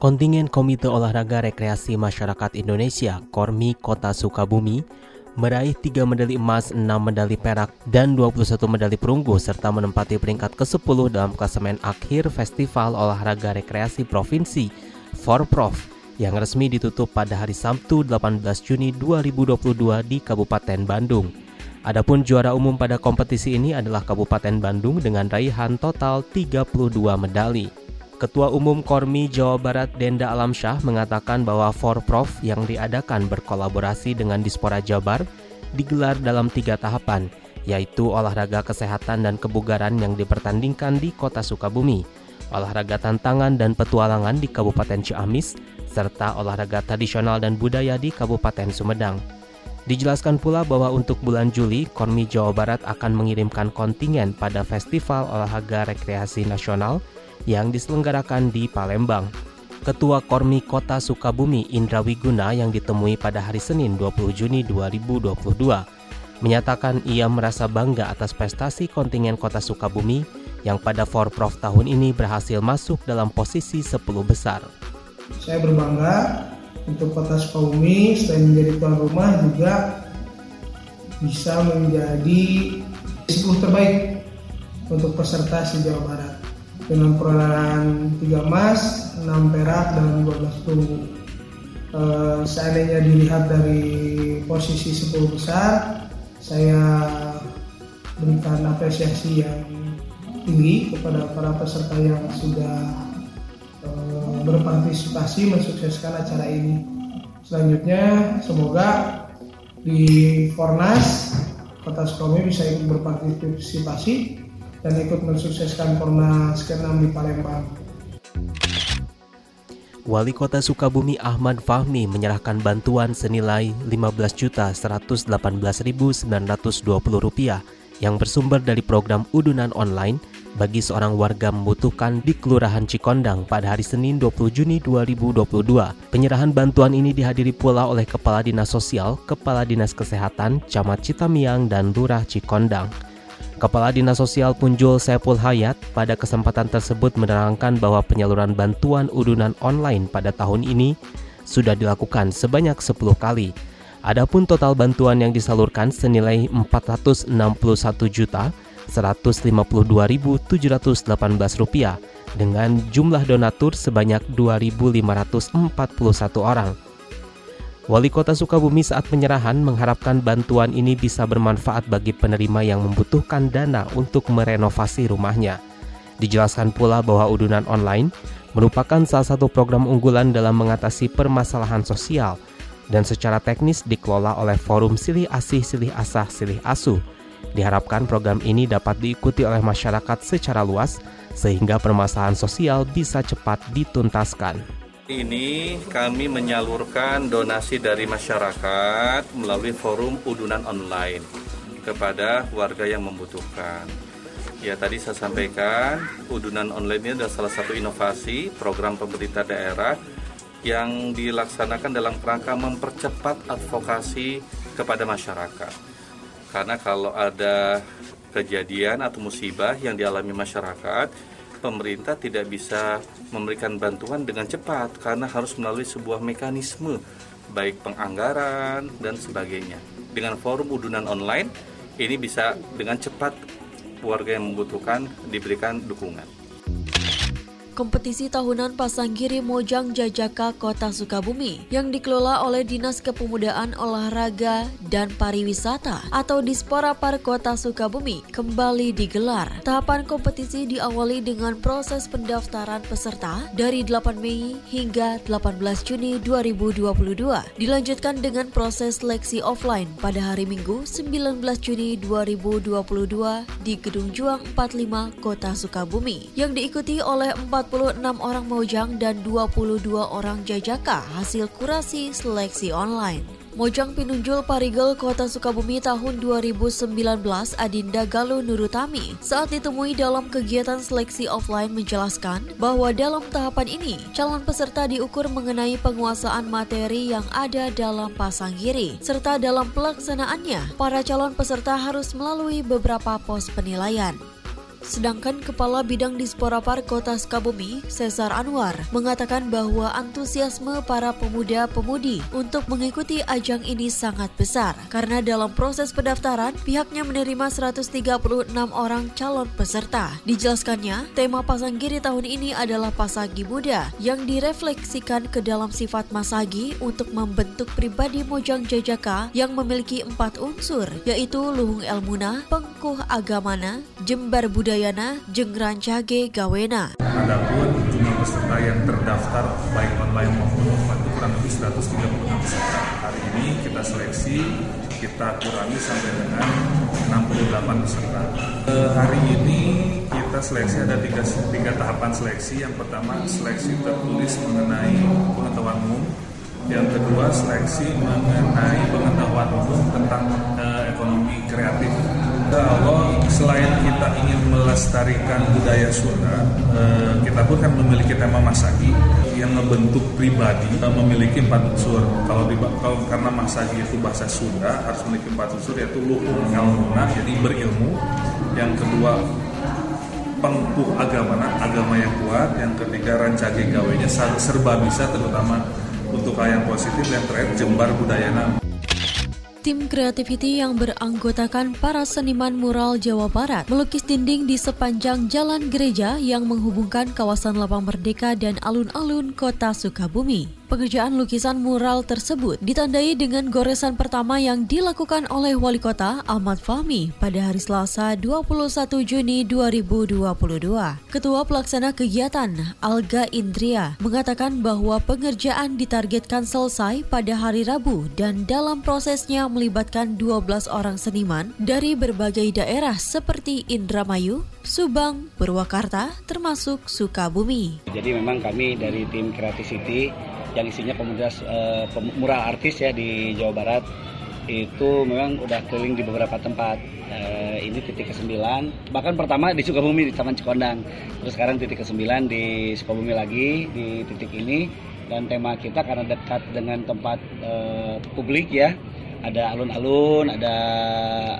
Kontingen Komite Olahraga Rekreasi Masyarakat Indonesia Kormi Kota Sukabumi meraih 3 medali emas, 6 medali perak, dan 21 medali perunggu serta menempati peringkat ke-10 dalam klasemen akhir Festival Olahraga Rekreasi Provinsi Forprov yang resmi ditutup pada hari Sabtu 18 Juni 2022 di Kabupaten Bandung. Adapun juara umum pada kompetisi ini adalah Kabupaten Bandung dengan raihan total 32 medali. Ketua Umum Kormi Jawa Barat Denda Alamsyah mengatakan bahwa Forprov yang diadakan berkolaborasi dengan Dispora Jabar digelar dalam tiga tahapan, yaitu olahraga kesehatan dan kebugaran yang dipertandingkan di kota Sukabumi, olahraga tantangan dan petualangan di Kabupaten Ciamis, serta olahraga tradisional dan budaya di Kabupaten Sumedang. Dijelaskan pula bahwa untuk bulan Juli, Kormi Jawa Barat akan mengirimkan kontingen pada Festival Olahraga Rekreasi Nasional yang diselenggarakan di Palembang. Ketua Kormi Kota Sukabumi Indra Wiguna yang ditemui pada hari Senin 20 Juni 2022 menyatakan ia merasa bangga atas prestasi kontingen Kota Sukabumi yang pada Forprov tahun ini berhasil masuk dalam posisi 10 besar. Saya berbangga untuk Kota Sukabumi selain menjadi tuan rumah juga bisa menjadi 10 terbaik untuk peserta se Jawa Barat dengan perolehan 3 emas, 6 perak, dan 12 perunggu. E, seandainya dilihat dari posisi 10 besar, saya berikan apresiasi yang tinggi kepada para peserta yang sudah e, berpartisipasi mensukseskan acara ini. Selanjutnya, semoga di Fornas Kota Sukabumi bisa berpartisipasi dan ikut mensukseskan Kornas ke-6 di Palembang. Wali Kota Sukabumi Ahmad Fahmi menyerahkan bantuan senilai Rp15.118.920 yang bersumber dari program udunan online bagi seorang warga membutuhkan di Kelurahan Cikondang pada hari Senin 20 Juni 2022. Penyerahan bantuan ini dihadiri pula oleh Kepala Dinas Sosial, Kepala Dinas Kesehatan, Camat Citamiang, dan Lurah Cikondang. Kepala Dinas Sosial Punjul Saiful Hayat pada kesempatan tersebut menerangkan bahwa penyaluran bantuan udunan online pada tahun ini sudah dilakukan sebanyak 10 kali. Adapun total bantuan yang disalurkan senilai 461 juta 152.718 rupiah dengan jumlah donatur sebanyak 2.541 orang. Wali Kota Sukabumi saat penyerahan mengharapkan bantuan ini bisa bermanfaat bagi penerima yang membutuhkan dana untuk merenovasi rumahnya. Dijelaskan pula bahwa udunan online merupakan salah satu program unggulan dalam mengatasi permasalahan sosial dan secara teknis dikelola oleh Forum Silih Asih Silih Asah Silih Asuh. Diharapkan program ini dapat diikuti oleh masyarakat secara luas sehingga permasalahan sosial bisa cepat dituntaskan. Ini kami menyalurkan donasi dari masyarakat melalui forum udunan online kepada warga yang membutuhkan. Ya tadi saya sampaikan udunan online ini adalah salah satu inovasi program pemerintah daerah yang dilaksanakan dalam rangka mempercepat advokasi kepada masyarakat. Karena kalau ada kejadian atau musibah yang dialami masyarakat, pemerintah tidak bisa memberikan bantuan dengan cepat karena harus melalui sebuah mekanisme baik penganggaran dan sebagainya. Dengan forum udunan online ini bisa dengan cepat warga yang membutuhkan diberikan dukungan. Kompetisi tahunan Pasanggiri Mojang Jajaka Kota Sukabumi yang dikelola oleh Dinas Kepemudaan Olahraga dan Pariwisata atau Dispora Par Kota Sukabumi kembali digelar. Tahapan kompetisi diawali dengan proses pendaftaran peserta dari 8 Mei hingga 18 Juni 2022. Dilanjutkan dengan proses seleksi offline pada hari Minggu 19 Juni 2022 di Gedung Juang 45 Kota Sukabumi yang diikuti oleh 4 orang Mojang dan 22 orang Jajaka hasil kurasi seleksi online. Mojang Pinunjul Parigel Kota Sukabumi tahun 2019 Adinda Galuh Nurutami saat ditemui dalam kegiatan seleksi offline menjelaskan bahwa dalam tahapan ini calon peserta diukur mengenai penguasaan materi yang ada dalam pasang kiri serta dalam pelaksanaannya para calon peserta harus melalui beberapa pos penilaian. Sedangkan Kepala Bidang Disporapar Kota Sukabumi, Cesar Anwar, mengatakan bahwa antusiasme para pemuda-pemudi untuk mengikuti ajang ini sangat besar karena dalam proses pendaftaran pihaknya menerima 136 orang calon peserta. Dijelaskannya, tema Pasanggiri tahun ini adalah Pasagi Muda yang direfleksikan ke dalam sifat Masagi untuk membentuk pribadi Mojang Jajaka yang memiliki empat unsur, yaitu Luhung Elmuna, Pengkuh Agamana, Jembar Budaya Udayana jeung Rancage Gawena. Adapun jumlah peserta yang terdaftar baik online maupun offline kurang lebih 136 peserta. Hari ini kita seleksi, kita kurangi sampai dengan 68 peserta. Eh, hari ini kita seleksi ada tiga, tiga tahapan seleksi. Yang pertama seleksi tertulis mengenai pengetahuan umum. Yang kedua seleksi mengenai pengetahuan umum tentang eh, ekonomi kreatif kalau selain kita ingin melestarikan budaya Sunda, eh, kita pun kan memiliki tema Masagi yang membentuk pribadi memiliki empat unsur. Kalau, di, kalau karena Masagi itu bahasa Sunda harus memiliki empat unsur yaitu luhung ngalmuna, jadi berilmu. Yang kedua pengkuh agama, agama yang kuat. Yang ketiga rancage gawenya serba bisa terutama untuk hal yang positif. Yang terakhir jembar budayana. Tim Creativity yang beranggotakan para seniman mural Jawa Barat melukis dinding di sepanjang jalan gereja yang menghubungkan kawasan Lapang Merdeka dan alun-alun kota Sukabumi. Pekerjaan lukisan mural tersebut ditandai dengan goresan pertama yang dilakukan oleh Wali Kota Ahmad Fahmi pada hari Selasa 21 Juni 2022. Ketua Pelaksana Kegiatan Alga Indria mengatakan bahwa pengerjaan ditargetkan selesai pada hari Rabu dan dalam prosesnya melibatkan 12 orang seniman dari berbagai daerah seperti Indramayu, Subang, Purwakarta, termasuk Sukabumi. Jadi memang kami dari tim Creativity yang isinya pemuda uh, mural artis ya di Jawa Barat itu memang udah keliling di beberapa tempat. Uh, ini titik ke-9, bahkan pertama di Sukabumi di Taman Cikondang. Terus sekarang titik ke-9 di Sukabumi lagi di titik ini dan tema kita karena dekat dengan tempat uh, publik ya. Ada alun-alun, ada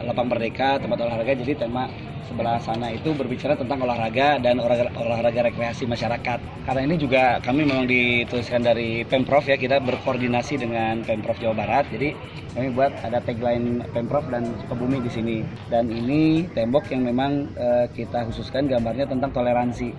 lapang merdeka, tempat olahraga. Jadi tema sebelah sana itu berbicara tentang olahraga dan olahraga, olahraga rekreasi masyarakat. Karena ini juga kami memang dituliskan dari Pemprov ya, kita berkoordinasi dengan Pemprov Jawa Barat. Jadi kami buat ada tagline Pemprov dan Sukabumi di sini. Dan ini tembok yang memang uh, kita khususkan gambarnya tentang toleransi.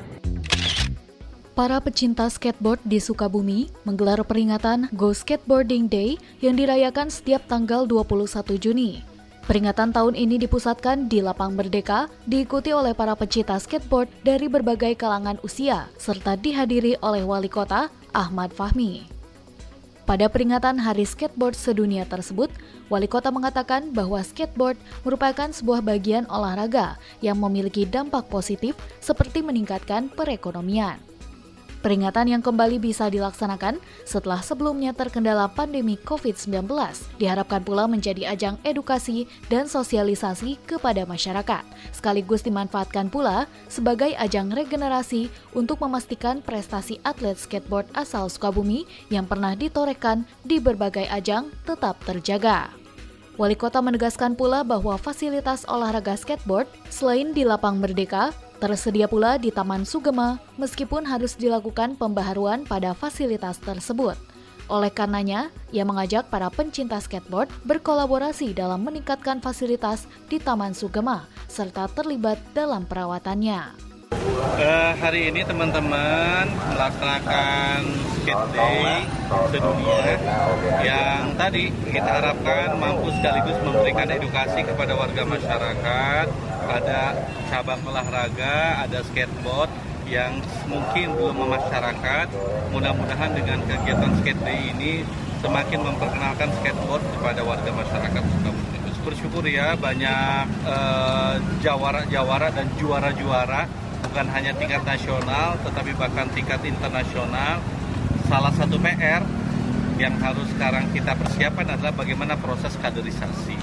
Para pecinta skateboard di Sukabumi menggelar peringatan Go Skateboarding Day yang dirayakan setiap tanggal 21 Juni. Peringatan tahun ini dipusatkan di Lapang Merdeka, diikuti oleh para pecinta skateboard dari berbagai kalangan usia, serta dihadiri oleh Wali Kota Ahmad Fahmi. Pada peringatan Hari Skateboard Sedunia tersebut, Wali Kota mengatakan bahwa skateboard merupakan sebuah bagian olahraga yang memiliki dampak positif seperti meningkatkan perekonomian. Peringatan yang kembali bisa dilaksanakan setelah sebelumnya terkendala pandemi COVID-19 diharapkan pula menjadi ajang edukasi dan sosialisasi kepada masyarakat, sekaligus dimanfaatkan pula sebagai ajang regenerasi untuk memastikan prestasi atlet skateboard asal Sukabumi yang pernah ditorekan di berbagai ajang tetap terjaga. Wali kota menegaskan pula bahwa fasilitas olahraga skateboard selain di Lapang Merdeka, Tersedia pula di Taman Sugema, meskipun harus dilakukan pembaharuan pada fasilitas tersebut. Oleh karenanya, ia mengajak para pencinta skateboard berkolaborasi dalam meningkatkan fasilitas di Taman Sugema, serta terlibat dalam perawatannya. Uh, hari ini teman-teman melaksanakan skate day sedunia yang tadi kita harapkan mampu sekaligus memberikan edukasi kepada warga masyarakat ada cabang olahraga, ada skateboard yang mungkin belum memasyarakat. Mudah-mudahan dengan kegiatan skate day ini semakin memperkenalkan skateboard kepada warga masyarakat Bersyukur ya banyak jawara-jawara uh, dan juara-juara bukan hanya tingkat nasional tetapi bahkan tingkat internasional. Salah satu PR yang harus sekarang kita persiapkan adalah bagaimana proses kaderisasi.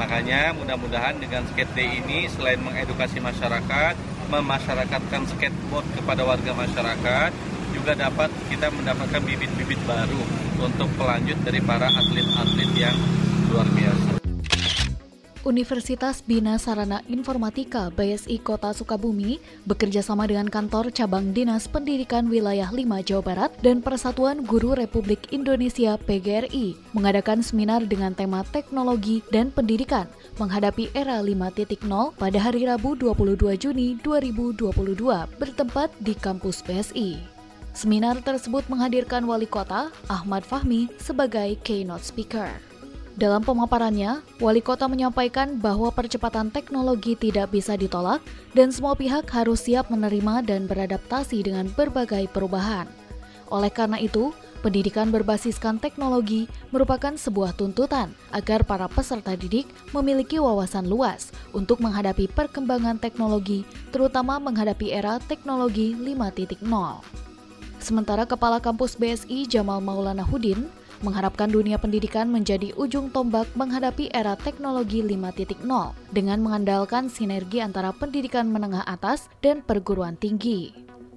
Makanya mudah-mudahan dengan skate day ini selain mengedukasi masyarakat, memasyarakatkan skateboard kepada warga masyarakat, juga dapat kita mendapatkan bibit-bibit baru untuk pelanjut dari para atlet-atlet yang luar biasa. Universitas Bina Sarana Informatika BSI Kota Sukabumi bekerja sama dengan kantor cabang Dinas Pendidikan Wilayah 5 Jawa Barat dan Persatuan Guru Republik Indonesia PGRI mengadakan seminar dengan tema teknologi dan pendidikan menghadapi era 5.0 pada hari Rabu 22 Juni 2022 bertempat di kampus BSI. Seminar tersebut menghadirkan wali kota Ahmad Fahmi sebagai keynote speaker. Dalam pemaparannya, wali kota menyampaikan bahwa percepatan teknologi tidak bisa ditolak dan semua pihak harus siap menerima dan beradaptasi dengan berbagai perubahan. Oleh karena itu, pendidikan berbasiskan teknologi merupakan sebuah tuntutan agar para peserta didik memiliki wawasan luas untuk menghadapi perkembangan teknologi, terutama menghadapi era teknologi 5.0. Sementara Kepala Kampus BSI Jamal Maulana Hudin mengharapkan dunia pendidikan menjadi ujung tombak menghadapi era teknologi 5.0 dengan mengandalkan sinergi antara pendidikan menengah atas dan perguruan tinggi.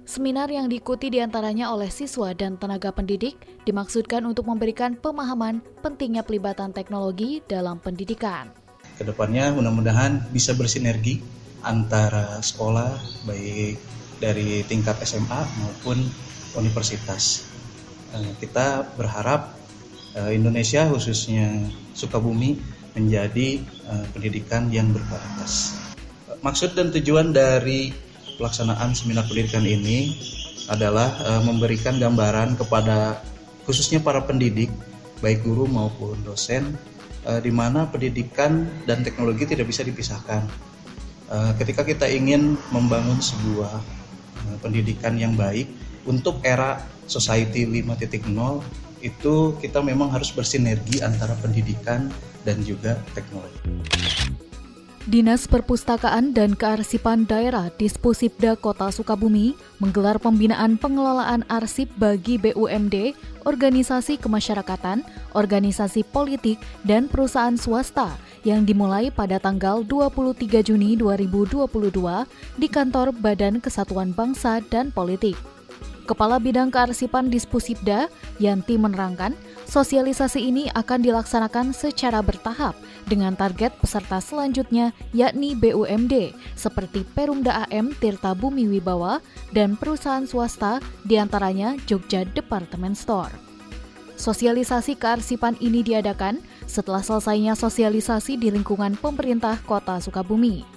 Seminar yang diikuti di antaranya oleh siswa dan tenaga pendidik dimaksudkan untuk memberikan pemahaman pentingnya pelibatan teknologi dalam pendidikan. Ke depannya mudah-mudahan bisa bersinergi antara sekolah baik dari tingkat SMA maupun universitas. Eh, kita berharap Indonesia khususnya Sukabumi menjadi uh, pendidikan yang berkualitas. Maksud dan tujuan dari pelaksanaan seminar pendidikan ini adalah memberikan gambaran kepada khususnya para pendidik baik guru maupun dosen di mana pendidikan dan teknologi tidak bisa dipisahkan. Ketika kita ingin membangun sebuah pendidikan yang baik untuk era society 5.0 itu kita memang harus bersinergi antara pendidikan dan juga teknologi. Dinas Perpustakaan dan Kearsipan Daerah Dispusibda Kota Sukabumi menggelar pembinaan pengelolaan arsip bagi BUMD, organisasi kemasyarakatan, organisasi politik, dan perusahaan swasta yang dimulai pada tanggal 23 Juni 2022 di kantor Badan Kesatuan Bangsa dan Politik. Kepala Bidang Kearsipan Dispusibda, Yanti menerangkan, sosialisasi ini akan dilaksanakan secara bertahap dengan target peserta selanjutnya yakni BUMD seperti Perumda AM Tirta Bumi Wibawa dan perusahaan swasta di antaranya Jogja Department Store. Sosialisasi kearsipan ini diadakan setelah selesainya sosialisasi di lingkungan pemerintah Kota Sukabumi.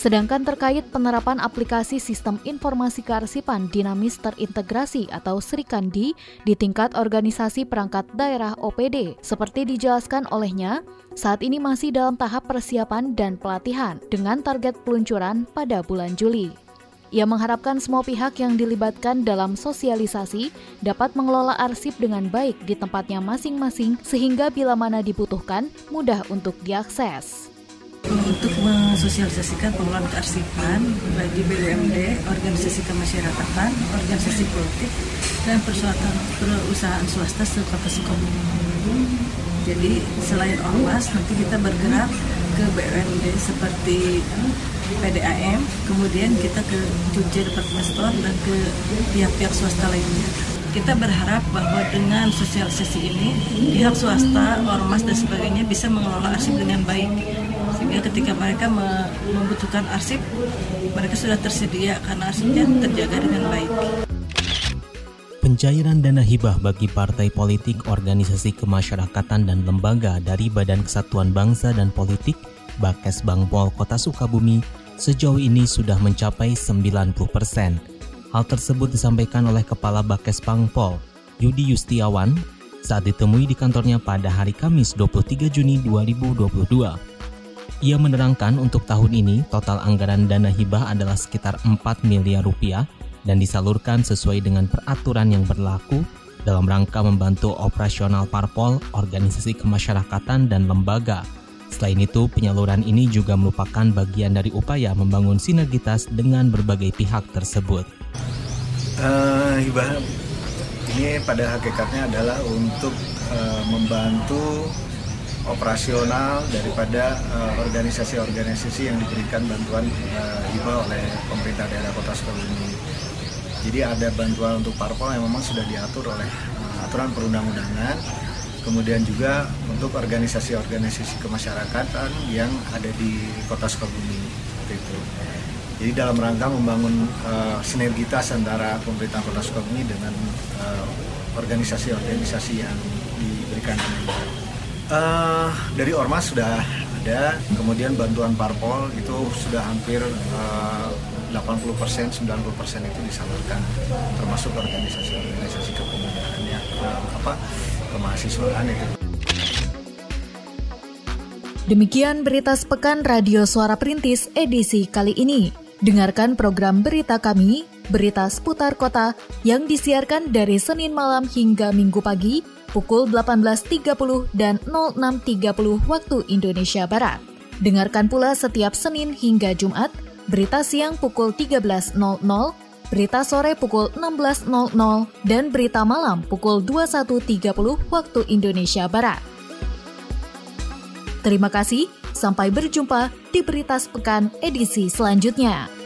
Sedangkan terkait penerapan aplikasi Sistem Informasi Kearsipan Dinamis Terintegrasi atau SRIKANDI di tingkat organisasi perangkat daerah OPD, seperti dijelaskan olehnya, saat ini masih dalam tahap persiapan dan pelatihan dengan target peluncuran pada bulan Juli. Ia mengharapkan semua pihak yang dilibatkan dalam sosialisasi dapat mengelola arsip dengan baik di tempatnya masing-masing sehingga bila mana dibutuhkan mudah untuk diakses untuk mensosialisasikan pengelolaan kearsipan bagi BUMD, organisasi kemasyarakatan, organisasi politik, dan perusahaan, perusahaan swasta sekota Sukabumi. Jadi selain ormas, nanti kita bergerak ke BUMD seperti PDAM, kemudian kita ke Jogja Department Store dan ke pihak-pihak swasta lainnya. Kita berharap bahwa dengan sosialisasi ini, pihak swasta, ormas, dan sebagainya bisa mengelola arsip dengan baik sehingga ketika mereka membutuhkan arsip mereka sudah tersedia karena arsipnya terjaga dengan baik. Pencairan dana hibah bagi partai politik, organisasi kemasyarakatan dan lembaga dari Badan Kesatuan Bangsa dan Politik Bakes Bangpol Kota Sukabumi sejauh ini sudah mencapai 90 persen. Hal tersebut disampaikan oleh Kepala Bakes Bangpol, Yudi Yustiawan, saat ditemui di kantornya pada hari Kamis 23 Juni 2022. Ia menerangkan untuk tahun ini total anggaran dana hibah adalah sekitar 4 miliar rupiah dan disalurkan sesuai dengan peraturan yang berlaku dalam rangka membantu operasional parpol, organisasi kemasyarakatan, dan lembaga Selain itu, penyaluran ini juga merupakan bagian dari upaya membangun sinergitas dengan berbagai pihak tersebut. Uh, ini pada hakikatnya adalah untuk uh, membantu operasional daripada organisasi-organisasi uh, yang diberikan bantuan uh, hibah oleh pemerintah daerah Kota Sukabumi. Jadi ada bantuan untuk parpol yang memang sudah diatur oleh uh, aturan perundang-undangan. Kemudian juga untuk organisasi-organisasi kemasyarakatan yang ada di Kota Sukabumi itu. Jadi dalam rangka membangun uh, sinergitas antara pemerintah Kota Sukabumi dengan organisasi-organisasi uh, yang diberikan Uh, dari Ormas sudah ada, kemudian bantuan parpol itu sudah hampir uh, 80 persen, 90 persen itu disalurkan, termasuk organisasi-organisasi kepemudaan ya, uh, apa kemahasiswaan itu. Demikian berita sepekan Radio Suara Perintis edisi kali ini. Dengarkan program berita kami, berita seputar kota, yang disiarkan dari Senin malam hingga Minggu pagi pukul 18.30 dan 06.30 waktu Indonesia Barat. Dengarkan pula setiap Senin hingga Jumat, berita siang pukul 13.00, berita sore pukul 16.00, dan berita malam pukul 21.30 waktu Indonesia Barat. Terima kasih, sampai berjumpa di Berita Sepekan edisi selanjutnya.